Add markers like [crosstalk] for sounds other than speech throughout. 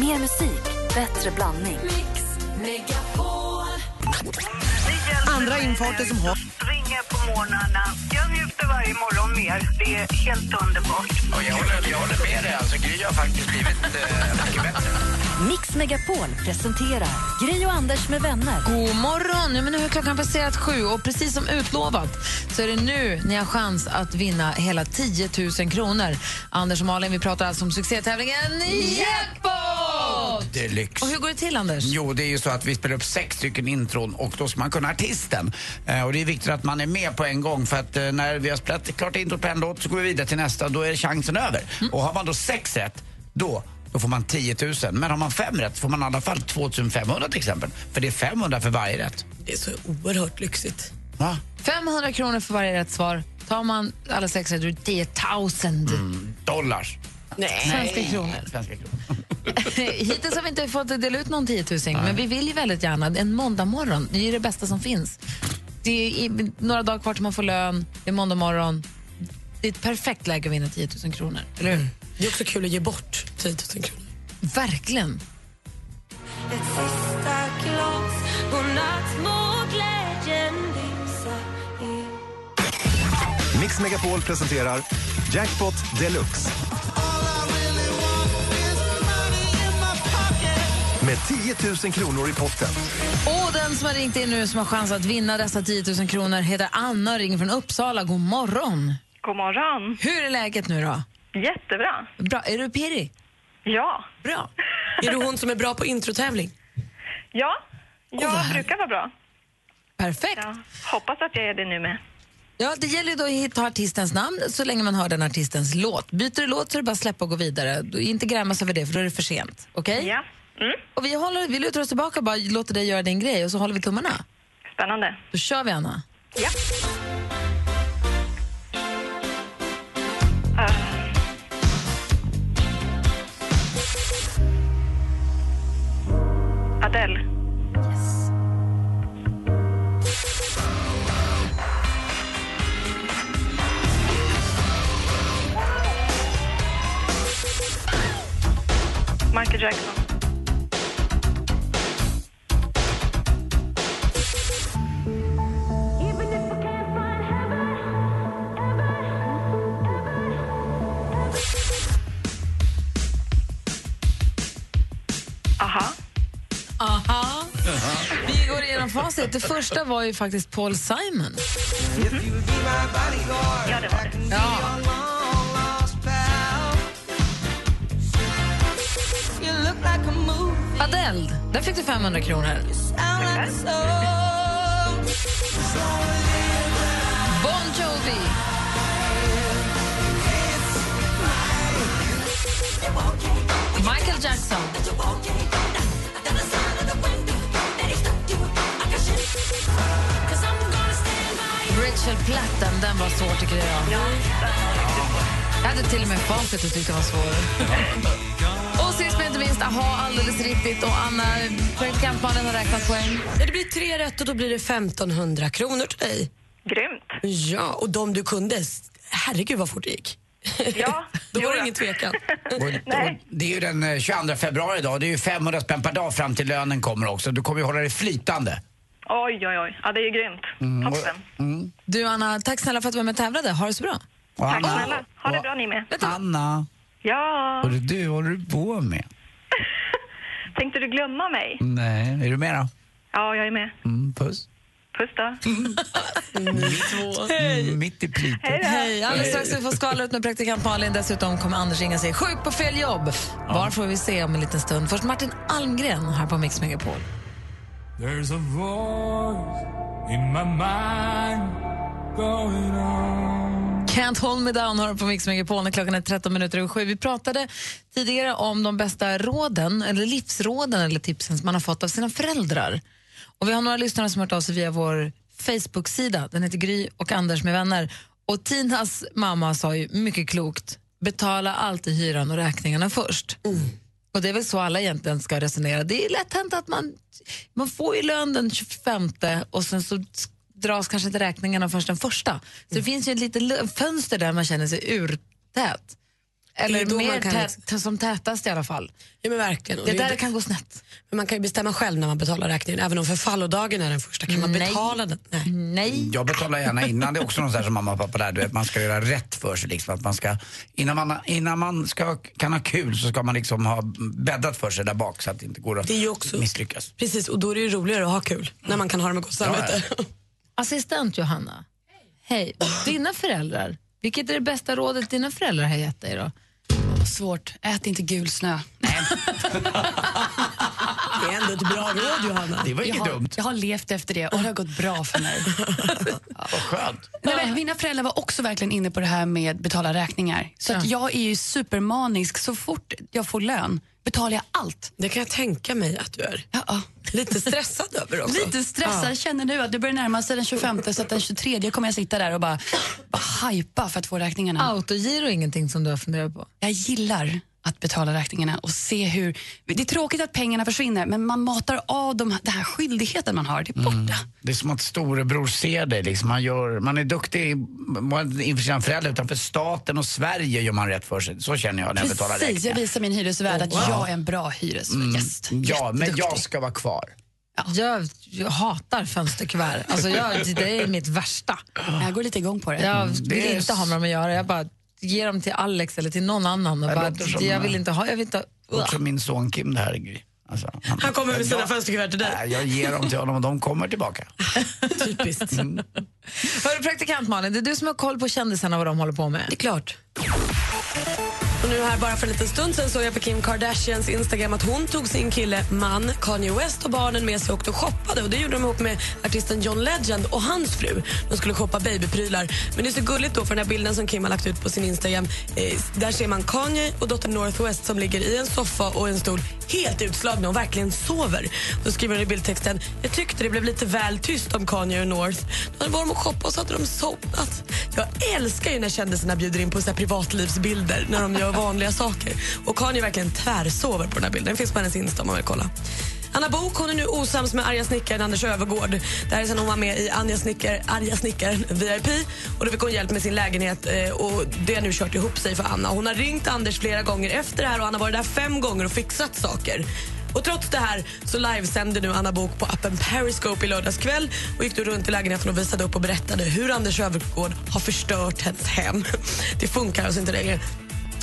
Mer musik, bättre blandning. Andra infarter som har... på morgnarna. Jag njuter varje morgon mer. Det är helt underbart. Och jag, håller, jag håller med dig. Alltså, Gry har faktiskt blivit eh, mycket bättre. Mix Megapol presenterar Gri och Anders med vänner. God morgon! Ja, men nu har klockan passerat sju och precis som utlovat så är det nu ni har chans att vinna hela 10 000 kronor. Anders och Malin, vi pratar alltså om succétävlingen Jackpot! Deluxe. Och hur går det till, Anders? Jo, det är ju så att vi spelar upp sex stycken intron och då ska man kunna artisten. Eh, och det är viktigt att man är med på en gång för att eh, när vi har spelat klart introt på en låt så går vi vidare till nästa och då är chansen över. Och har man då sex rätt, då då får man 10 000. Men har man fem rätt får man i alla fall 2 500 till exempel. För det är 500 för varje rätt. Det är så oerhört lyxigt. Va? 500 kronor för varje rätt svar. Tar man alla sex rätt, då är det 10 000 Dollars. Nej. svenska kronor. Svenska kronor. [laughs] Hittills har vi inte fått dela ut någon 10 000, men vi vill ju väldigt gärna en måndag morgon. Det är ju det bästa som finns. Det är några dagar kvar till man får lön, det är måndag morgon. Det är ett perfekt läge att vinna 10 000 kronor, eller hur? Det är också kul att ge bort 10 000 kronor. Verkligen. Mix Megapol presenterar Jackpot Deluxe. Med 10 000 kronor i potten. Och den som har ringt in nu som har chans att vinna dessa 10 000 kronor heter Anna och ringer från Uppsala. God morgon! God morgon. Hur är läget nu då? Jättebra. Bra. Är du pirrig? Ja. Bra. [laughs] Är du hon som är bra på introtävling? Ja, jag härligt. brukar vara bra. Perfekt. Ja. Hoppas att jag är det nu med. Ja, det gäller då att hitta artistens namn så länge man hör den artistens låt. Byter du låt så är det bara att släppa och gå vidare. Du, inte grämas över det för då är det för sent. Okej? Ja. Mm. Och vi, håller, vi lutar oss tillbaka och bara låter dig göra din grej och så håller vi tummarna. Spännande. Då kör vi, Anna. Ja. Uh. Adele. Michael Jackson. Det första var ju faktiskt Paul Simon. Ja, det var det. Ja. Adele, där fick du 500 kronor. Bon Jovi. Michael Jackson. Rachel Platten, den var svår tycker jag. Jag hade till och med facit och tyckte den var svår. och sist men inte minst, aha, alldeles riktigt. Och Anna, praktikantmannen har räknat poäng. Ja, det blir tre rätt och då blir det 1500 kronor till dig. Grymt. Ja, och de du kunde, herregud vad fort det gick. Ja, [laughs] Då var det ingen tvekan. [laughs] Och, och Nej. det är ju den eh, 22 februari idag. Det är ju 500 spänn per dag fram till lönen kommer också. Du kommer ju hålla dig flytande. Oj, oj, oj. Ja, det är ju grymt. Mm, Toppen. Du Anna, tack snälla för att du var med och tävlade. Ha det så bra. Och Tack Anna, snälla. Ha det och- bra ni med. Anna, Ja. vad det du håller du på med? [laughs] Tänkte du glömma mig? Nej, är du med då? Ja, jag är med. Mm, puss. Puss då. Mm, mitt i plitet. Hej alldeles strax ska vi få skvallra ut med praktikant Malin. Dessutom kommer Anders ringa sig sjuk på fel jobb. Var får vi se om en liten stund. Först Martin Almgren här på Mix Megapol. There's a voice in my mind going on. Can't hold me down har på Mix Megapol när klockan är 13 minuter över sju. Vi pratade tidigare om de bästa råden, eller livsråden eller tipsen som man har fått av sina föräldrar. Och vi har några lyssnare som har hört av sig via vår Facebook-sida. Den heter Gry och Anders med vänner. Och Tinas mamma sa ju mycket klokt, betala alltid hyran och räkningarna först. Och det är väl så alla egentligen ska resonera. Det är lätt hänt att man, man får ju lön den 25 och sen så dras kanske inte räkningarna först den första. Så det finns ju ett litet fönster där man känner sig urtät. Eller mer kan tät, liksom- som tätast i alla fall. Ja men verkligen. Och Det är där det- kan gå snett. Men man kan ju bestämma själv när man betalar räkningen. Även om förfallodagen är den första. Kan man Nej. betala den? Nej. Nej. Jag betalar gärna innan. Det är också något som mamma och pappa lärde du vet, man ska göra rätt för sig. Liksom, att man ska, innan man, innan man ska, kan ha kul så ska man liksom ha bäddat för sig där bak så att det inte går att Det är ju också- misslyckas. Precis, och då är det ju roligare att ha kul. När man kan ha det med gott samvete. Assistent Johanna, hej. Dina föräldrar, vilket är det bästa rådet dina föräldrar har gett dig då? Svårt. Ät inte gul snö. [laughs] Det är ändå ett bra råd Johanna. Det var Jag inget har, dumt. jag har levt efter det och det har gått bra för mig. [laughs] Vad skönt. Nej, men mina föräldrar var också verkligen inne på det här med betala räkningar. Så att jag är ju supermanisk. Så fort jag får lön betalar jag allt. Det kan jag tänka mig att du är. Ja, Lite stressad över också. Lite stressad. Jag känner nu att det börjar närma sig den 25 så att den 23 kommer jag sitta där och bara, bara hypa för att få räkningarna. Autogiro är ingenting som du har funderat på? Jag gillar att betala räkningarna och se hur... Det är tråkigt att pengarna försvinner men man matar av de, den här skyldigheten man har. Det är borta. Det är som att storebror ser dig. Liksom. Man, gör, man är duktig man- inför sina föräldrar, utan för staten och Sverige gör man rätt för sig. Så känner jag när jag betalar Precis, jag räkningar. visar min hyresvärd att jag är en bra hyresgäst. Ja, men jag ska vara kvar. Jag, jag hatar fönsterkuvert. Alltså jag, det är mitt värsta. Jag går lite igång på det. Jag vill det är inte ha med dem att göra. Jag bara ger dem till Alex eller till någon annan. Och bara, som- jag vill inte ha... Jag vill inte, Också min son Kim det här. Gry. Alltså, Han kommer med sina jag, fönsterkuvert till dig. Nej, jag ger dem till honom och de kommer tillbaka. [laughs] Typiskt. Hörru, praktikant Malin, det är du som har koll på kändisarna vad de håller på med. Det är klart. Och nu här bara för en liten stund sen såg jag på Kim Kardashians Instagram att hon tog sin kille, man, Kanye West och barnen med sig och åkte och shoppade. Och det gjorde de ihop med artisten John Legend och hans fru. De skulle shoppa babyprylar. Men det är så gulligt då för den här bilden som Kim har lagt ut på sin Instagram. Eh, där ser man Kanye och dottern Northwest som ligger i en soffa och en stol helt utslagna och verkligen sover. Då skriver hon i bildtexten, jag tyckte det blev lite väl tyst om Kanye och North. De var de och shoppade och så hade de somnat. Jag älskar ju när kändisarna bjuder in på så här privatlivsbilder när de gör vanliga saker. Och Kanye verkligen tvärsover på den här bilden. Den finns på hennes Insta om man vill kolla. Anna Bok hon är nu osams med arga snickaren Anders Övergård. Det här är sen hon var med i Anja Snickar, Arga snickaren VIP. Och då fick hon hjälp med sin lägenhet eh, och det har nu kört ihop sig för Anna. Hon har ringt Anders flera gånger efter det här och han har varit där fem gånger och fixat saker. Och trots det här så livesänder nu Anna Bok på appen Periscope i lördags kväll och gick då runt i lägenheten och visade upp och berättade hur Anders Övergård har förstört hennes hem. Det funkar alltså inte längre.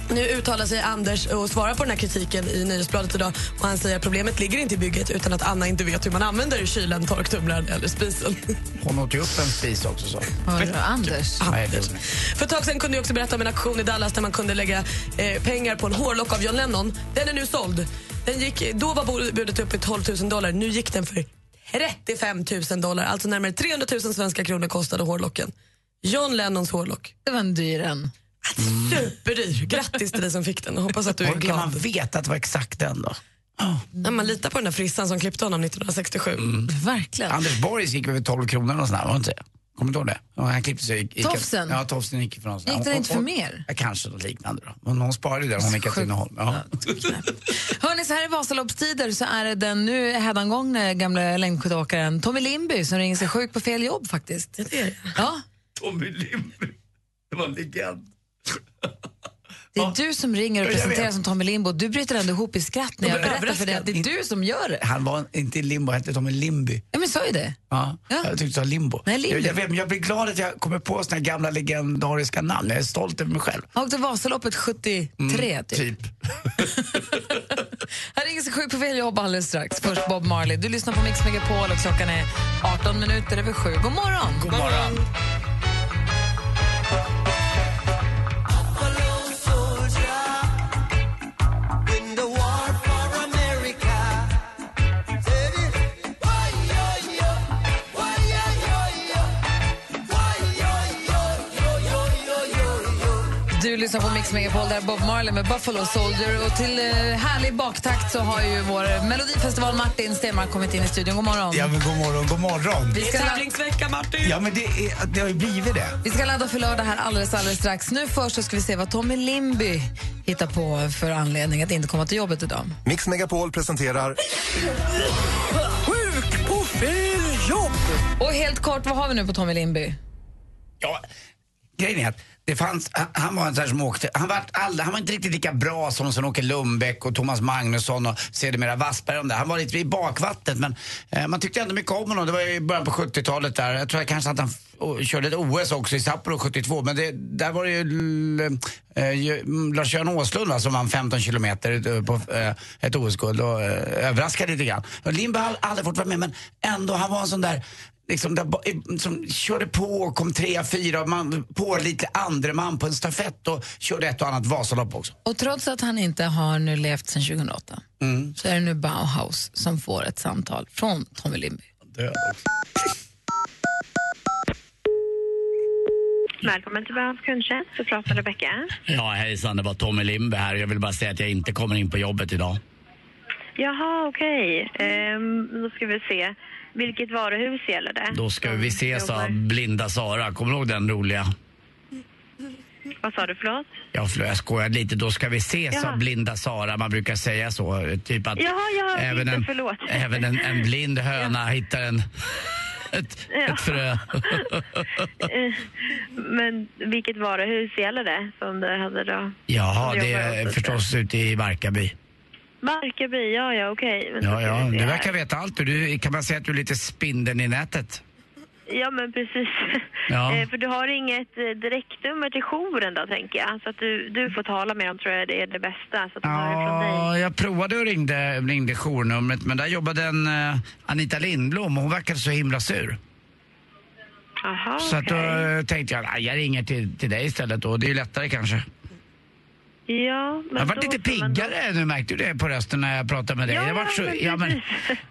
Nu uttalar sig Anders och svarar på den här kritiken i Nyhetsbladet idag. Och han säger att problemet ligger inte i bygget utan att Anna inte vet hur man använder kylen, torktumlaren eller spisen. [laughs] Hon åt ju upp en spis också. Så. Hörru, Anders. Är För ett tag sen kunde jag också berätta om en aktion i Dallas där man kunde lägga eh, pengar på en hårlock av John Lennon. Den är nu såld. Den gick, då var budet uppe i 12 000 dollar. Nu gick den för 35 000 dollar. Alltså närmare 300 000 svenska kronor kostade hårlocken. John Lennons hårlock. Det var en dyr en. Superdyr. Grattis till dig som fick den. Hoppas att du är kan man glad. veta att det var exakt den då? När man litar på den där frissan som klippte honom 1967. Verkligen. Anders Borgs gick över 12 kronor och sånt där, var det inte? Kommer du ihåg det? Ja, han klippte sig. gick- Tofsen? Ja, tofsen gick ifrån sig. Gick den inte för och- mer? Ja, kanske något liknande då. Men hon sparade ju det, hon gick till Tidaholm. Ja. [laughs] Hörrni, så här i Vasaloppstider så är det den nu hädangångne gamla längdskidåkaren Tommy Lindby som ringer sig sjuk på fel jobb faktiskt. Det är det. Ja, Tommy Lindby, det var en legend. Det är du som ringer och presenterar som Tommy Limbo. Du bryter ändå ihop i skratt när Jag berättar för dig att det är du som gör det. Han var inte limbo, han hette Tommy Limby. Ja, men sa ju det. Ja, Ja. Jag tyckte du sa limbo. Nej, limbo. Jag, jag, vet, men jag blir glad att jag kommer på såna här gamla legendariska namn. Jag är stolt över mig själv. Han åkte Vasaloppet 73 typ. Typ. [laughs] Han ringer sig sjuk på fel jobb alldeles strax. Först Bob Marley. Du lyssnar på Mix Megapol och klockan är 18 minuter över sju. God morgon! God morgon. Du lyssnar på Mix Megapol där Bob Marley med Buffalo Soldier. Och till eh, härlig baktakt så har ju vår Melodifestival Martin Stenmark kommit in i studion. God morgon. Ja, men god morgon, god morgon. Vi Det ska, är la- tävlingsvecka, Martin! Ja, men det, är, det har ju blivit det. vi ska ladda för lördag här alldeles, alldeles strax. Nu först så ska vi se vad Tommy Limby hittar på för anledning att inte komma till jobbet idag. Mix Megapol presenterar Sjuk på fel jobb! Och helt kort, vad har vi nu på Tommy Limby? Ja, grejen är att det fanns, han- var en sån här som åkte, han var, all, han var inte riktigt lika bra som Sven-Åke Lundbäck och Thomas Magnusson och sedermera Wassberg och. Han var lite i bakvattnet men eh, man tyckte ändå mycket om honom. Det var i början på 70-talet där. Jag tror jag kanske att han och körde ett OS också i Sapporo 72 men det, där var det ju eh, mm, Lars-Göran Åslund va, som vann 15 kilometer eh, på eh, ett OS-guld och eh, överraskade lite grann. Lindberg har aldrig fått vara med men ändå, han var en sån där liksom där, eh, som körde på och kom tre, fyra, man, på lite andre man på en stafett och körde ett och annat Vasalopp också. Och trots att han inte har nu levt sedan 2008 Mm. så är det nu Bauhaus som får ett samtal från Tommy Lindby. Död. Välkommen till Bauhaus kundtjänst. Du pratar Rebecka. Ja, hejsan, det var Tommy Lindberg här. Jag vill bara säga att jag inte kommer in på jobbet idag. Jaha, okej. Ehm, då ska vi se. Vilket varuhus gäller det? Då ska vi ses av Blinda Sara. Kommer du ihåg den roliga? Vad sa du, förlåt? Ja, förlåt, jag skojar lite. Då ska vi ses av Blinda Sara. Man brukar säga så. Typ att Jaha, ja, även, inte, en, förlåt. även en, en blind höna hittar en, ett, Ja. ett frö. Eh, Men vilket varuhus gäller det som du hade då? Som det är åt- förstås ute i Barkarby. Barkarby, ja, ja, okej. Men Ja, ja, du verkar veta allt. Du, kan man säga att du är lite spindeln i nätet? Ja, men precis. Ja. [laughs] Eh, För du har inget eh, direktnummer till jouren då, tänker jag. Så att du, du får tala med dem, tror jag det är det bästa. Så att de hör det från dig. Ja, jag provade och ringde, ringde journumret men där jobbade en eh, Anita Lindblom och hon verkade så himla sur. Jaha, Så att då eh, tänkte jag, nej, jag ringer till, till dig istället då. Det är ju lättare kanske. Ja, men Jag varit då lite piggare nu, märkte du det på rösten när jag pratade med dig? Ja, jag varit så, men ja, men,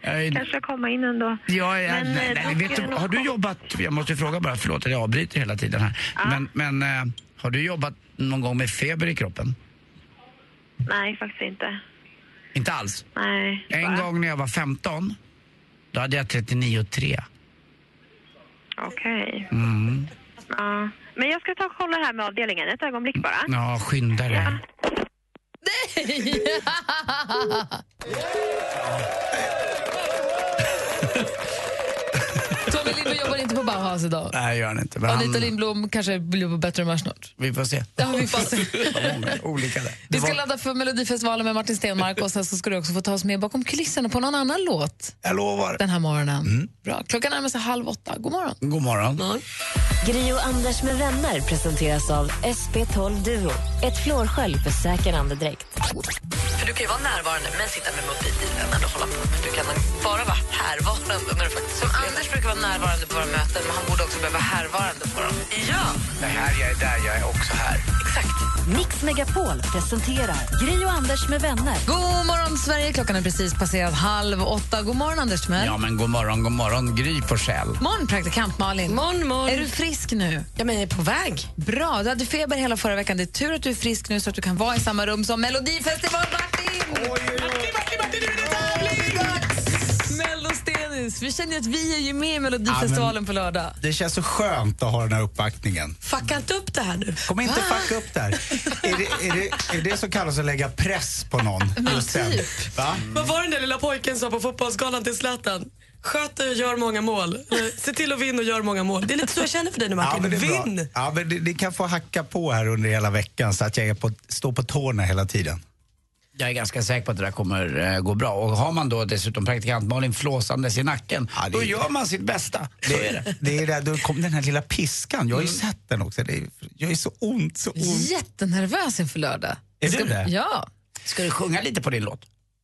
[laughs] jag, Kanske komma in ändå. ja, jag, Men, nej, eh, nej, då vet du, jag har du jobbat, jag måste fråga bara, förlåt att jag avbryter hela tiden här. Men, men eh, har du jobbat någon gång med feber i kroppen? Nej, faktiskt inte. Inte alls? Nej. En va? gång när jag var 15, då hade jag 39,3. Okej. Mm. Ja. Men jag ska ta och kolla här med avdelningen. Ett ögonblick bara. Ja, skynda dig. Tommy Lindby jobbar inte på Bauhaus idag. Nej, gör han inte. Men Anita han, Lindblom kanske blir på bättre humör snart. vi får se. Ja, vi får se. [laughs] Olika där. Vi ska ladda för Melodifestivalen med Martin Stenmark och sen så ska du också få ta oss med bakom kulisserna på någon annan låt Jag lovar. den här morgonen. Bra. Klockan närmar sig halv åtta. God morgon. God morgon. Gri och Anders med vänner presenteras av SP12 Duo. Ett flårskölj för säker andedräkt. För du kan ju vara närvarande men sitta med mobilen eller hålla på. Men du kan bara vara härvarande när du faktiskt Som Anders brukar vara närvarande på våra möten men han borde också behöva vara härvarande på dem. Ja, Det här jag är där, jag är också här. Exakt. Mix Megapol presenterar Gri och Anders med vänner. God morgon, Sverige. Klockan är precis passerat halv åtta. God morgon, Anders Timell. Ja, men god morgon, god morgon. Gry Forssell. morgon, praktikant Malin. Morgon, morgon. Är du frisk nu? Ja, men jag är på väg. Bra. Du hade feber hela förra veckan. Det är tur att du är frisk nu så att du kan vara i samma rum som Melodifestival-Martin! Mellostenis. Vi känner att vi är ju med i Melodifestivalen på lördag. Det känns så skönt att ha den här uppbackningen. Fucka inte upp det här nu. Kom inte fucka upp där. Är det, är, det, är det som kallas att lägga press på någon? sen? typ. Va? Vad var den där lilla pojken sa på fotbollsgalan till Zlatan? Sköt dig och gör många mål. Se till att vinna och gör många mål. Det är lite så jag känner för dig nu Ja, Martin. men det är bra. Vinn! Ja, men det, ni kan få hacka på här under hela veckan så att jag på, står på tårna hela tiden. Jag är ganska säker på att det där kommer eh, gå bra. Och har man då dessutom praktikant Malin flåsandes i nacken, Ja, det då är- gör man sitt bästa. Så är det. [laughs] Det är där, då kom den här lilla piskan. Jag har ju Mm. sett den också. Det är, jag är så ont, så ont. Jättenervös inför lördag. Är Ska- du det? Ja. Ska du sjunga lite på din låt?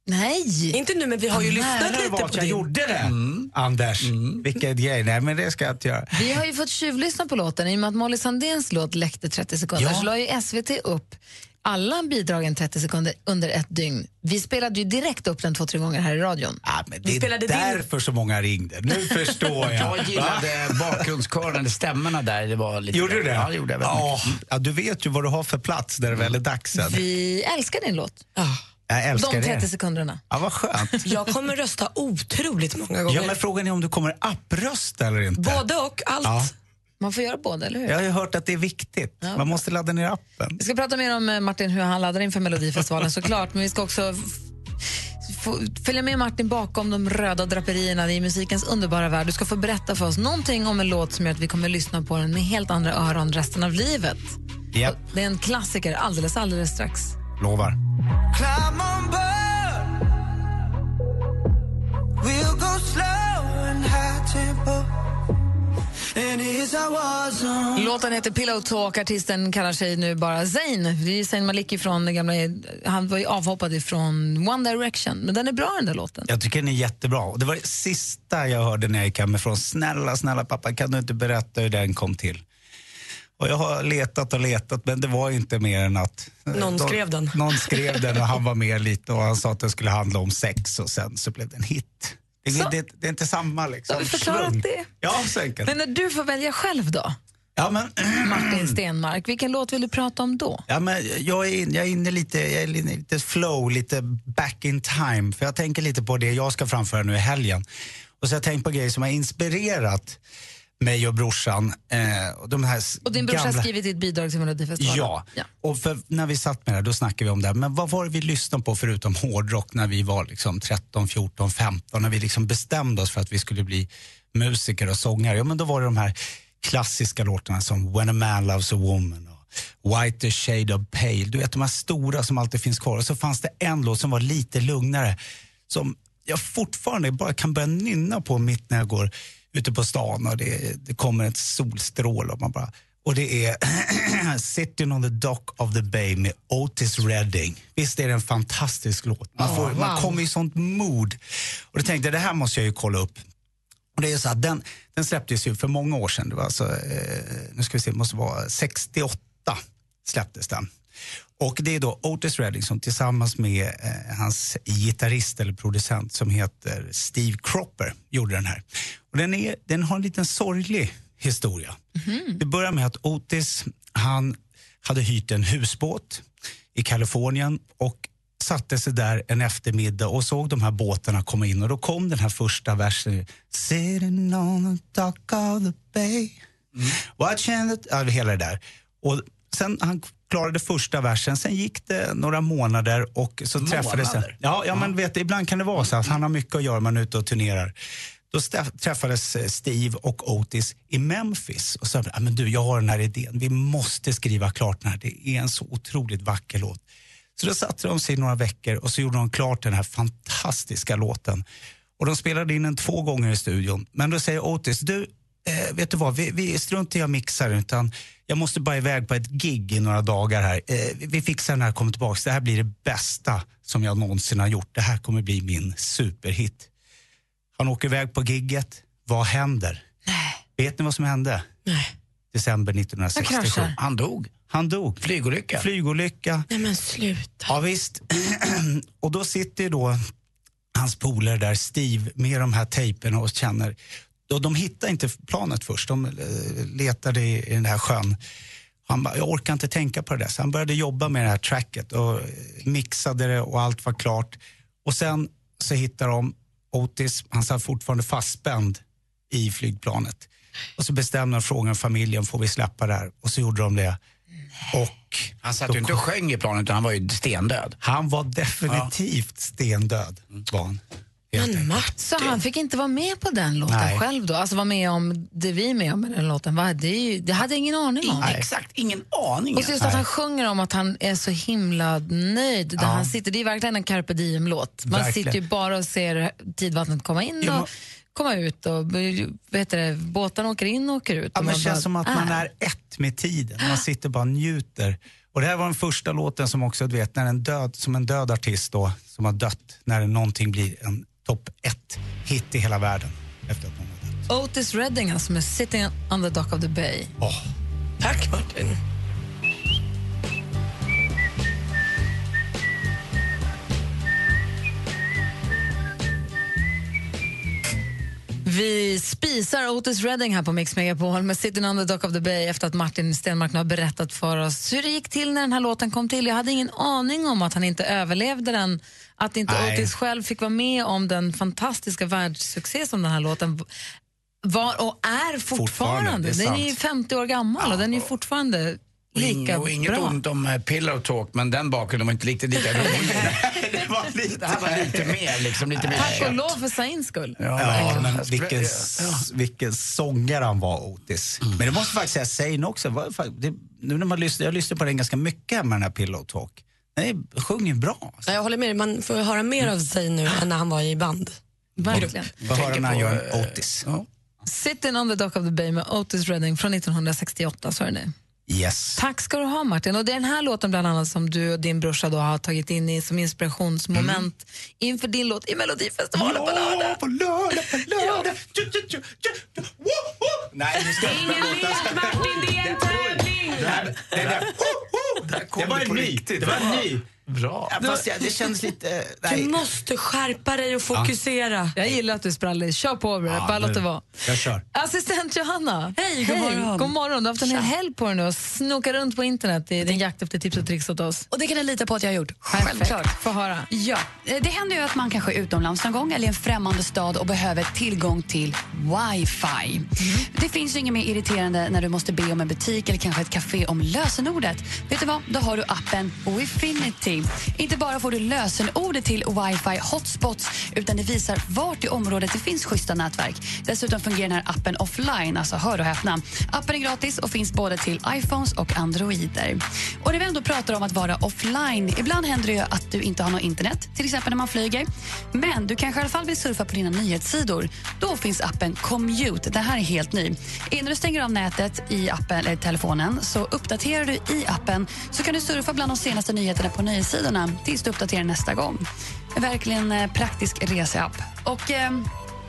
Nej. Inte nu, men vi har ju lyssnat det lite på jag din. gjorde det, Anders. Vilken grej. Nej, men det ska jag inte göra. Vi har ju fått tjuvlyssna på låten. I och med att Molly Sandéns låt läckte 30 sekunder Ja. så la ju SVT upp alla bidragen 30 sekunder under ett dygn. Vi spelade ju direkt upp den två, tre gånger här i radion. Ja, men det är din- därför så många ringde. Nu [laughs] förstår jag. Jag gillade bakgrundskören, stämmorna där. Det var lite Gjorde du det? Ja, det gjorde jag väldigt ja. Du vet ju vad du har för plats när det väl är dags sen. Vi älskar din låt. Jag älskar De 30 det. sekunderna. Ja, vad skönt. [laughs] Jag kommer rösta otroligt många gånger. Ja, men frågan är om du kommer apprösta eller inte. Både och, allt. Ja. Man får göra båda, eller hur? Jag har ju hört att det är viktigt. Man måste ladda ner appen. Vi ska prata mer om eh, Martin, hur han laddar inför Melodifestivalen såklart, men vi ska också följa med Martin bakom de röda draperierna i musikens underbara värld. Du ska få berätta för oss någonting om en låt som gör att vi kommer lyssna på den med helt andra öron resten av livet. Japp. Det är en klassiker alldeles, alldeles strax. Lovar. Climb Låten heter Pillow Talk. Artisten kallar sig nu bara Zayn. Det är Zayn Malik från den gamla... Han var ju avhoppad ifrån One Direction. Men den är bra den där låten. Jag tycker den är jättebra. Det var det sista jag hörde när jag gick hemifrån. Snälla, snälla pappa, kan du inte berätta hur den kom till? Och jag har letat och letat, men det var inte mer än att... Någon de- skrev den. Någon skrev den och han var med lite och han sa att den skulle handla om sex och sen så blev det en hit. Det, Så. det, det är inte samma liksom. Har vi förklarat svung. det? Ja, så enkelt. Men när du får välja själv då, Ja, men, Martin Stenmark, vilken låt vill du prata om då? Ja, men jag, är in, jag är inne lite, jag är inne lite flow, lite back in time. För jag tänker lite på det jag ska framföra nu i helgen. Och så har jag tänkt på grejer som har inspirerat mig och brorsan. Eh, och de här Och din brorsa gamla... har skrivit ditt bidrag till Melodifestivalen. Ja. ja. och för när vi satt med det då snackade vi om det. här. Men vad var det vi lyssnade på förutom hårdrock när vi var liksom 13, 14, 15? När vi liksom bestämde oss för att vi skulle bli musiker och sångare. Ja, men då var det de här klassiska låtarna som When a man loves a woman och White a shade of pale. Du vet de här stora som alltid finns kvar. Och så fanns det en låt som var lite lugnare som jag fortfarande bara kan börja nynna på mitt när jag går ute på stan och det, det kommer ett solstrål och man bara och det är [clears throat] Sitting on the dock of the bay med Otis Redding. Visst är det en fantastisk låt? Man, får, man wow. kommer i sånt mood. Och då tänkte jag, det här måste jag ju kolla upp. Och det är så att den, den släpptes ju för många år sedan. Det var alltså, eh, nu ska vi se, det måste vara 68 släpptes den. Och det är då Otis Redding som tillsammans med eh, hans gitarrist eller producent som heter Steve Cropper gjorde den här. Och den, är, den har en liten sorglig historia. Det börjar med att Otis, han hade hyrt en husbåt i Kalifornien och satte sig där en eftermiddag och såg de här båtarna komma in och då kom den här första versen. Sitting on the dock of the bay Watching the... Ja, hela det där. Och sen han klarade första versen, sen gick det några månader och så träffades han. Ja, ja, men vet ibland kan det vara så att han har mycket att göra man är ute och turnerar. Då träffades eh, Steve och Otis i Memphis och sa ah, men du, jag har den här idén. Vi måste skriva klart den här. Det är en så otroligt vacker låt. Så då satte de sig några veckor och så gjorde de klart den här fantastiska låten. Och de spelade in den två gånger i studion. Men då säger Otis, du, eh, vet du vad, vi, vi struntar i att mixa utan jag måste bara iväg på ett gig i några dagar här. Eh, vi- fixar den här, kommer tillbaka. Det här blir det bästa som jag någonsin har gjort. Det här kommer bli min superhit. Han åker iväg på gigget. Vad händer? Vet ni vad som hände? Nej. December Han 1967. kraschar. Han dog. Han dog. Flygolycka. Flygolycka. Nej men sluta. Ja, visst. [clears throat] och då sitter ju då hans polare där, Steve, med de här tejperna och känner. Då, de hittar inte planet först, de eh, letade i, i den här sjön. Han bara, jag orkar inte tänka på det där. Så han började jobba med det här tracket och eh, mixade det och allt var klart. Och sen så hittar de Otis, han satt fortfarande fastspänd i flygplanet. Och så bestämde de frågan familjen, får vi släppa det här? Och så gjorde de det. Och Han satt ju inte och sjöng i planet utan han var ju stendöd. han var definitivt stendöd. Var Men. Så han fick inte vara med på den låten Nej. själv då? Alltså vara med om det vi är med om med den låten? Va? Det, ju, det hade jag ingen aning om. Exakt, ingen aning. Och så just att han sjunger om att han är så himla nöjd. Där Ja. han sitter, det är verkligen en carpe diem-låt. Man Verkligen. sitter ju bara och ser tidvattnet komma in men- och komma ut. Och, heter det, båtarna åker in och åker ut. Ja, men det känns bara som att man är ett med tiden. Man sitter bara och njuter. Och det här var den första låten som också, du vet, när en död, som en död artist då, som har dött, när någonting blir en topp ett hit i hela världen. Efter att dött. Otis Redding alltså, med Sitting on the dock of the bay. Åh. Tack Martin. Vi spisar Otis Redding här på Mix Megapol med Sitting on the dock of the bay efter att Martin Stenmark nu har berättat för oss hur det gick till när den här låten kom till. Jag hade ingen aning om att han inte överlevde den, att inte Nej. Otis själv fick vara med om den fantastiska världssuccé som den här låten var och är fortfarande. Fortfarande, det är den är ju sant. 50 år gammal och den är ju fortfarande lika inget, och inget bra. ont om eh, pillow talk, men den bakgrunden var inte riktigt lika rolig. [laughs] det, var lite, det här var lite mer liksom, lite mer Tack och lov för Sains skull. Ja, Ja, men vilken, vilken sångare han var, Otis. Men det måste faktiskt säga, Zayn också. Det, nu när man lyssnar, jag lyssnar på den ganska mycket med den här Pillow Talk. Nej, sjunger bra. Ja, jag håller med dig. Man får höra mer av sig nu än när han var i band. Verkligen. Får höra när han gör en eh, Otis. Sitting on the dock of the bay med Otis Redding från 1968. Så är det. Yes. Tack ska du ha Martin. Och det är den här låten bland annat som du och din brorsa då har tagit in i som inspirationsmoment inför din låt i Melodifestivalen på lördag. på [laughs] lördag, på lördag. Nej, nu ska inte låta. Martin, det är en tävling! Det här- det där-. Det var en ny. Det var en ny. Bra. Ja, Fast jag- det känns lite... [laughs] Du Nej. måste skärpa dig och fokusera. Jag gillar att du är sprallig. Kör på, ja, bara låt det vara. Jag kör. Assistent Johanna. Hej, god morgon. God morgon. Du har haft en hel helg på dig nu och snoka runt på internet i din jakt efter tips och tricks åt oss. Och det kan ni lita på att jag har gjort. Perfekt. Självklart. Få höra. Ja, eh, det händer ju att man kanske är utomlands någon gång eller i en främmande stad och behöver tillgång till wifi. Det finns ju inget mer irriterande när du måste be om en butik eller kanske ett café om lösenordet. Vet du vad? Då har du appen Wifinity. Inte bara får du lösenordet till wifi hotspots utan det visar vart i området det finns schyssta nätverk. Dessutom fungerar den här appen offline, alltså hör och häpna. Appen är gratis och finns både till iPhones och Androider. Och när vi ändå pratar om att vara offline, ibland händer det ju att du inte har något internet, till exempel när man flyger. Men du kanske i alla fall vill surfa på dina nyhetssidor. Då finns appen Commute. Den här är helt ny. Innan du stänger av nätet i appen eller telefonen så uppdaterar du i appen så kan du surfa bland de senaste nyheterna på nyhetssidorna tills du uppdaterar nästa gång. Verkligen eh, praktisk reseapp. Och eh,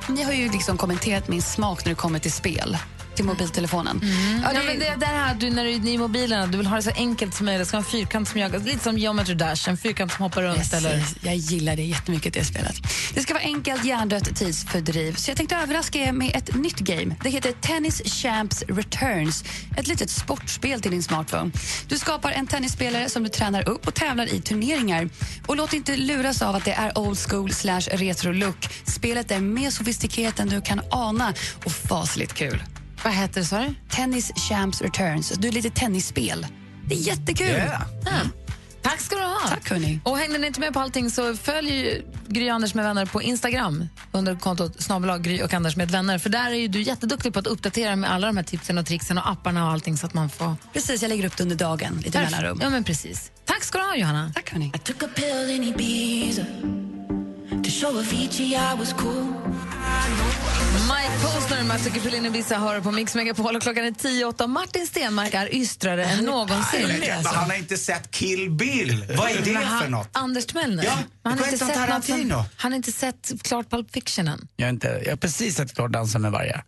ni har ju liksom kommenterat min smak när det kommer till spel till mobiltelefonen. Ja, Ja, det- men det, det här du, när du är i mobilen, du vill ha det så enkelt som möjligt. Det ska vara en fyrkant som jagar, lite som Geometry Dash, en fyrkant som hoppar runt. Yes, Eller? Jag gillar det jättemycket, det spelet. Det ska vara enkelt, hjärndött tidsfördriv. Så jag tänkte överraska er med ett nytt game. Det heter Tennis Champs Returns. Ett litet sportspel till din smartphone. Du skapar en tennisspelare som du tränar upp och tävlar i turneringar. Och låt inte luras av att det är old school slash retro look. Spelet är mer sofistikerat än du kan ana och fasligt kul. Vad heter det, sa du? Tennis Champs Returns. Du är lite tennisspel. Det är jättekul. Yeah. Ja. Tack ska du ha. Tack, hörni. Och hängde ni inte med på allting så följ Gry Anders med vänner på Instagram under kontot snabel Gry och Anders med vänner. För där är ju du jätteduktig på att uppdatera med alla de här tipsen och tricksen och apparna och allting så att man får... Precis, jag lägger upp det under dagen, lite mellanrum. Ja, men precis. Tack ska du ha, Johanna. Tack, hörni. Took a pill in Ibiza to show Avicii I was cool. Mike Posner med Tycker Pellini Vissa hör på Mix Megapol och klockan är 10.08. Martin Stenmark är ystrare än någonsin. Men Han har inte sett Kill Bill. Vad är det för något? Anders Timell Ja, han, har inte sett Tarantino. han har inte sett klart Pulp Fiction än. Jag, har inte, jag har precis sett klart Dansa med vargar.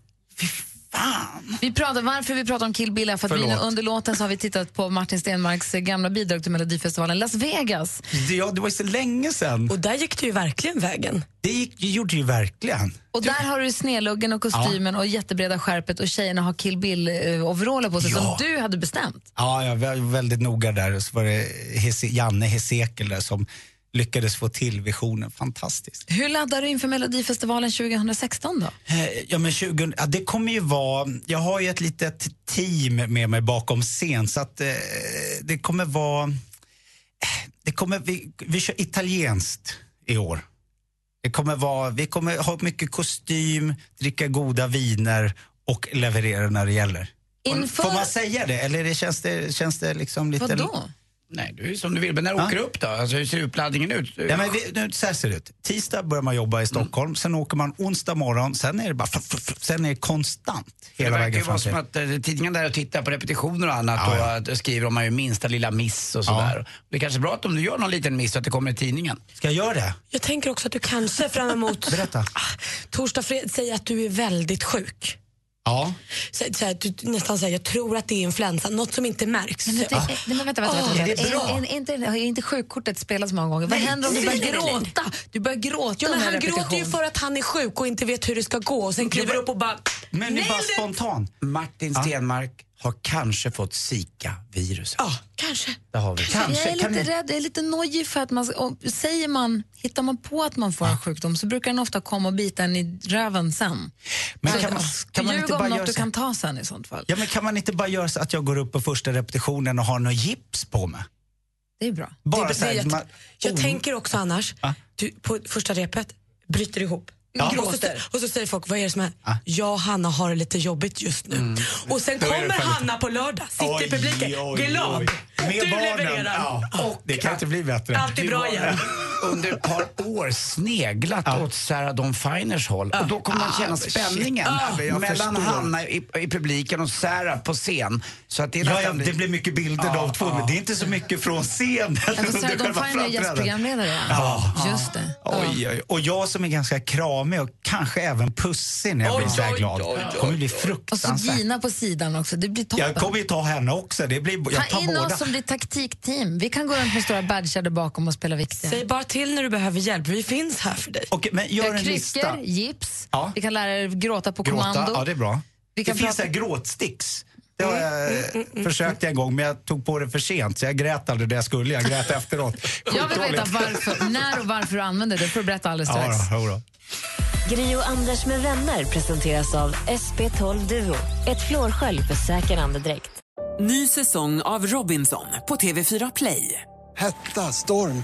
Vi pratar, varför vi pratar om Kill Bill är för att vi nu under låten så har vi tittat på Martin Stenmarks gamla bidrag till Melodifestivalen Las Vegas. Det, ja, det var ju så länge sedan. Och där gick det ju verkligen vägen. Det, gick, det gjorde det ju verkligen. Och där har du snedluggen och kostymen och jättebreda skärpet och tjejerna har Kill Bill-overaller på sig Ja. som du hade bestämt. Ja, jag var väldigt noga där. Så var det Hese, Janne Hesekel där som lyckades få till visionen. Fantastiskt. Hur laddar du inför Melodifestivalen 2016 då? Eh, Ja, men 20, ja, det kommer ju vara... Jag har ju ett litet team med mig bakom scen så att eh, det kommer vara... eh, Det kommer, vi, vi kör italienskt i år. Det kommer vara, vi kommer ha mycket kostym, dricka goda viner och leverera när det gäller. Inför- Får man säga det eller det känns, det, känns det liksom lite... Vadå? Nej, du är som du vill. Men när Ja. åker du upp då? Alltså, hur ser uppladdningen ut? Ja, men vi, nu, så här ser det ut. Tisdag börjar man jobba i Stockholm, sen åker man onsdag morgon, sen är det bara fluff, fluff, sen är det konstant det hela verkar ju vägen vara fram som till. att eh, tidningen där och tittar på repetitioner och annat Ja, och ja. att det skriver om man gör minsta lilla miss och sådär. Det är kanske är bra att om du gör någon liten miss så att det kommer i tidningen. Ska jag göra det? Jag tänker också att du kanske fram emot [laughs] Berätta. ah, torsdag, fredag, säger att du är väldigt sjuk. Ja. Så, så här, du nästan säger jag tror att det är influensa, något som inte märks. Men, men vänta, vänta, är inte, är inte sjukkortet spelat så många gånger? Vad Nej, händer om du börjar gråta? Du börjar gråta Ja, men han repetition. gråter ju för att han är sjuk och inte vet hur det ska gå och sen kliver upp och bara Men det är bara spontan. Martin Stenmark har kanske fått Zika-viruset. Ja, kanske. Det har vi. jag är Kanske. lite Kan rädd, jag är lite nojig för att man, säger man, hittar man på att man får en sjukdom så brukar den ofta komma och bita en i röven sen. Men Så kan man, kan man inte om bara något göra du kan ta sen i sånt fall. Ja, men kan man inte bara göra så att jag går upp på första repetitionen och har något gips på mig? Det är bra. Bara det, så här, det, man, jag oh, tänker också annars, Ja. du, på första repet bryter ihop. Ja. Och, så, och så säger folk, vad är det som är? Jag och Hanna har det lite jobbigt just nu. Och sen kommer Hanna på lördag, sitter i publiken, glad. Med du barnen. levererar. Ja. det kan inte bli bättre. Allt är bra igen. Under ett par år sneglat åt Sarah Dawn Finers håll. Och då kommer man känna spänningen jag mellan. Hanna i, i publiken och Sarah på scen. Så att det är Ja, ja, det blir mycket bilder Ja, av två, ja. men det är inte så mycket från scenen Ja, Sarah Dawn Finer är gästprogramledare. Ja. Just det. Oj, oj. Och jag som är ganska kramig och kanske även pussig när jag Oj, blir så här oj, glad. oj, oj, kommer bli Och så fruktansvärt. Gina på sidan också, det blir toppen. Jag kommer ju ta henne också. Det blir, jag Ta tar in båda. oss som blir taktikteam. Vi kan gå runt med stora badgar bakom och spela viktiga. Säg bara till när du behöver hjälp, vi finns här för dig. Okej, men Vi gör en kryckor, lista. gips, Ja. vi kan lära er gråta på Gråta, kommando. ja det är bra. Vi det kan finns prata- så här gråtsticks. Det har jag försökt en gång men jag tog på det för sent så jag grät aldrig det jag skulle. Jag grät efteråt. [laughs] Jag vill veta Skitdåligt. varför, när och varför du använder det. Det får du berätta alldeles strax. Ja, då, jo då. Gri och Anders med vänner presenteras av SP12 Duo. Ett flårskölj för säker andedräkt. Ny säsong av Robinson på TV4 Play. Hetta, storm,